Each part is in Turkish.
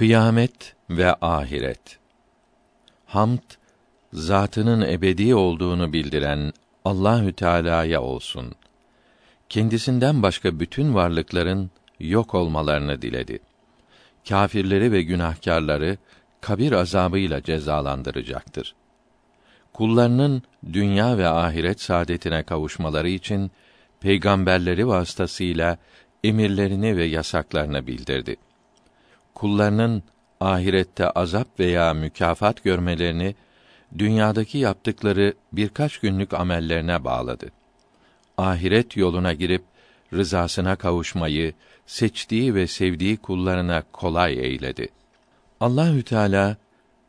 Kıyamet ve ahiret. Hamd zatının ebedi olduğunu bildiren Allahü Teala'ya olsun. Kendisinden başka bütün varlıkların yok olmalarını diledi. Kâfirleri ve günahkarları kabir azabıyla cezalandıracaktır. Kullarının dünya ve ahiret saadetine kavuşmaları için peygamberleri vasıtasıyla emirlerini ve yasaklarını bildirdi kullarının ahirette azap veya mükafat görmelerini dünyadaki yaptıkları birkaç günlük amellerine bağladı. Ahiret yoluna girip rızasına kavuşmayı seçtiği ve sevdiği kullarına kolay eyledi. Allahü Teala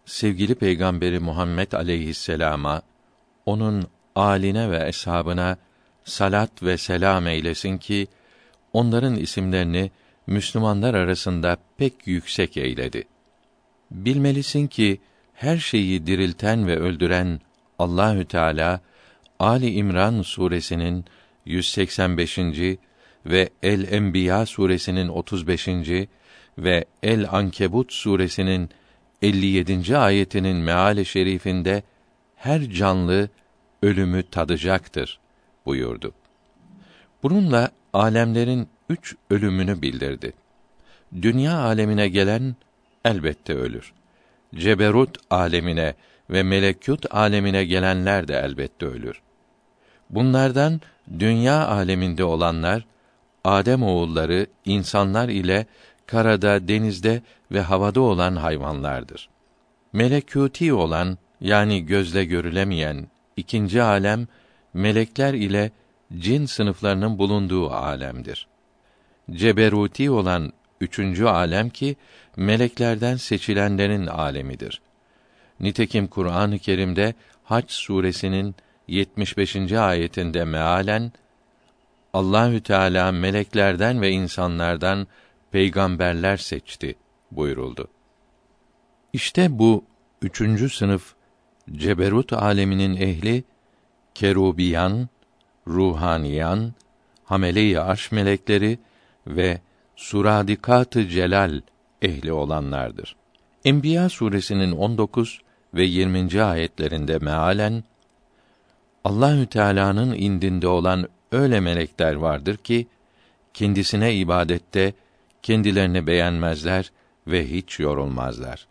sevgili peygamberi Muhammed aleyhisselama onun aline ve eshabına salat ve selam eylesin ki onların isimlerini Müslümanlar arasında pek yüksek eyledi. Bilmelisin ki her şeyi dirilten ve öldüren Allahü Teala Ali İmran suresinin 185. ve El Enbiya suresinin 35. ve El Ankebut suresinin 57. ayetinin meali şerifinde her canlı ölümü tadacaktır buyurdu. Bununla alemlerin üç ölümünü bildirdi. Dünya alemine gelen elbette ölür. Ceberut alemine ve melekut alemine gelenler de elbette ölür. Bunlardan dünya aleminde olanlar Adem oğulları insanlar ile karada, denizde ve havada olan hayvanlardır. Melekuti olan yani gözle görülemeyen ikinci alem melekler ile cin sınıflarının bulunduğu alemdir ceberuti olan üçüncü alem ki meleklerden seçilenlerin alemidir. Nitekim Kur'an-ı Kerim'de Hac suresinin 75. ayetinde mealen Allahü Teala meleklerden ve insanlardan peygamberler seçti buyuruldu. İşte bu üçüncü sınıf ceberut aleminin ehli kerubiyan, ruhaniyan, hamele-i arş melekleri ve suradikat-ı celal ehli olanlardır. Enbiya suresinin 19 ve 20. ayetlerinde mealen Allahü Teala'nın indinde olan öyle melekler vardır ki kendisine ibadette kendilerini beğenmezler ve hiç yorulmazlar.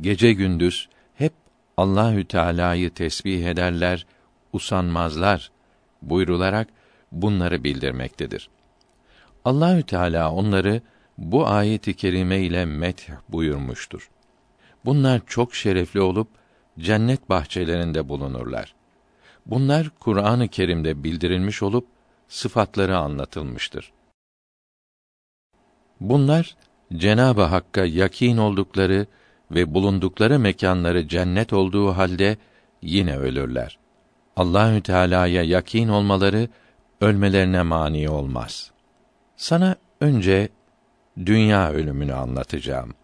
Gece gündüz hep Allahü Teala'yı tesbih ederler, usanmazlar buyrularak bunları bildirmektedir. Allahü Teala onları bu ayet-i kerime ile met buyurmuştur. Bunlar çok şerefli olup cennet bahçelerinde bulunurlar. Bunlar Kur'an-ı Kerim'de bildirilmiş olup sıfatları anlatılmıştır. Bunlar Cenab-ı Hakk'a yakin oldukları ve bulundukları mekanları cennet olduğu halde yine ölürler. Allahü Teala'ya yakin olmaları ölmelerine mani olmaz.'' Sana önce dünya ölümünü anlatacağım.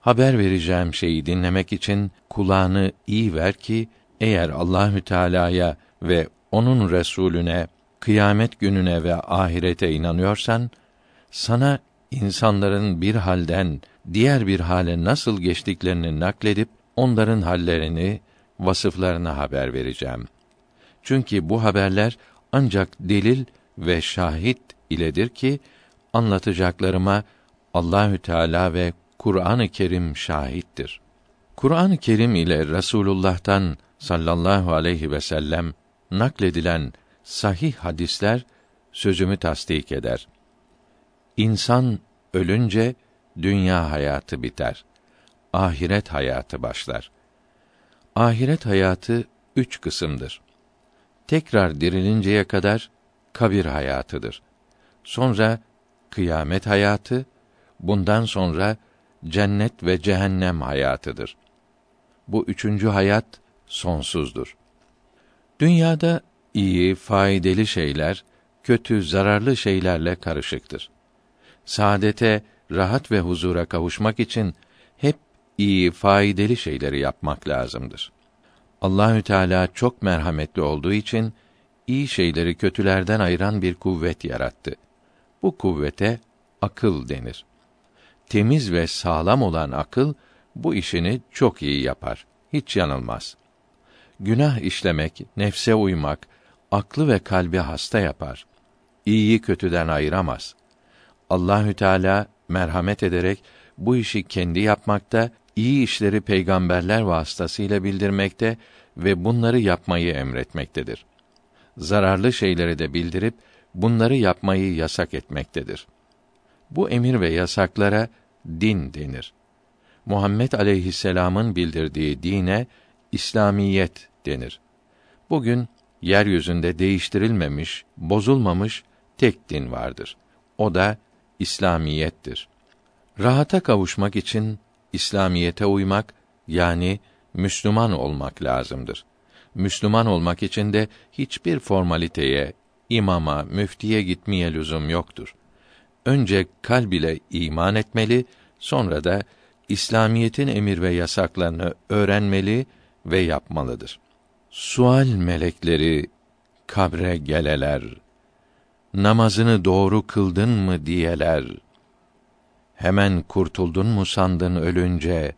Haber vereceğim şeyi dinlemek için kulağını iyi ver ki eğer Allahü Teala'ya ve onun Resulüne, kıyamet gününe ve ahirete inanıyorsan sana insanların bir halden diğer bir hale nasıl geçtiklerini nakledip onların hallerini, vasıflarını haber vereceğim. Çünkü bu haberler ancak delil ve şahit iledir ki anlatacaklarıma Allahü Teala ve Kur'an-ı Kerim şahittir. Kur'an-ı Kerim ile Resulullah'tan sallallahu aleyhi ve sellem nakledilen sahih hadisler sözümü tasdik eder. İnsan ölünce dünya hayatı biter. Ahiret hayatı başlar. Ahiret hayatı üç kısımdır. Tekrar dirilinceye kadar kabir hayatıdır. Sonra kıyamet hayatı, bundan sonra cennet ve cehennem hayatıdır. Bu üçüncü hayat sonsuzdur. Dünyada iyi, faydalı şeyler, kötü, zararlı şeylerle karışıktır. Saadete, rahat ve huzura kavuşmak için hep iyi, faydalı şeyleri yapmak lazımdır. Allahü Teala çok merhametli olduğu için iyi şeyleri kötülerden ayıran bir kuvvet yarattı. Bu kuvvete akıl denir. temiz ve sağlam olan akıl bu işini çok iyi yapar. Hiç yanılmaz. Günah işlemek, nefse uymak, aklı ve kalbi hasta yapar. İyiyi kötüden ayıramaz. Allahü Teala merhamet ederek bu işi kendi yapmakta, iyi işleri peygamberler vasıtasıyla bildirmekte ve bunları yapmayı emretmektedir. Zararlı şeyleri de bildirip bunları yapmayı yasak etmektedir. Bu emir ve yasaklara din denir. Muhammed aleyhisselam'ın bildirdiği dine İslamiyet denir. Bugün yeryüzünde değiştirilmemiş, bozulmamış tek din vardır. O da İslamiyettir. Rahata kavuşmak için İslamiyete uymak yani Müslüman olmak lazımdır. Müslüman olmak için de hiçbir formaliteye, imama, müftiye gitmeye lüzum yoktur. Önce kalb ile iman etmeli, sonra da İslamiyetin emir ve yasaklarını öğrenmeli ve yapmalıdır. Sual melekleri kabre geleler. Namazını doğru kıldın mı diyeler. Hemen kurtuldun mu sandın ölünce?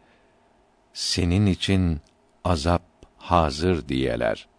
Senin için azap hazır diyeler.''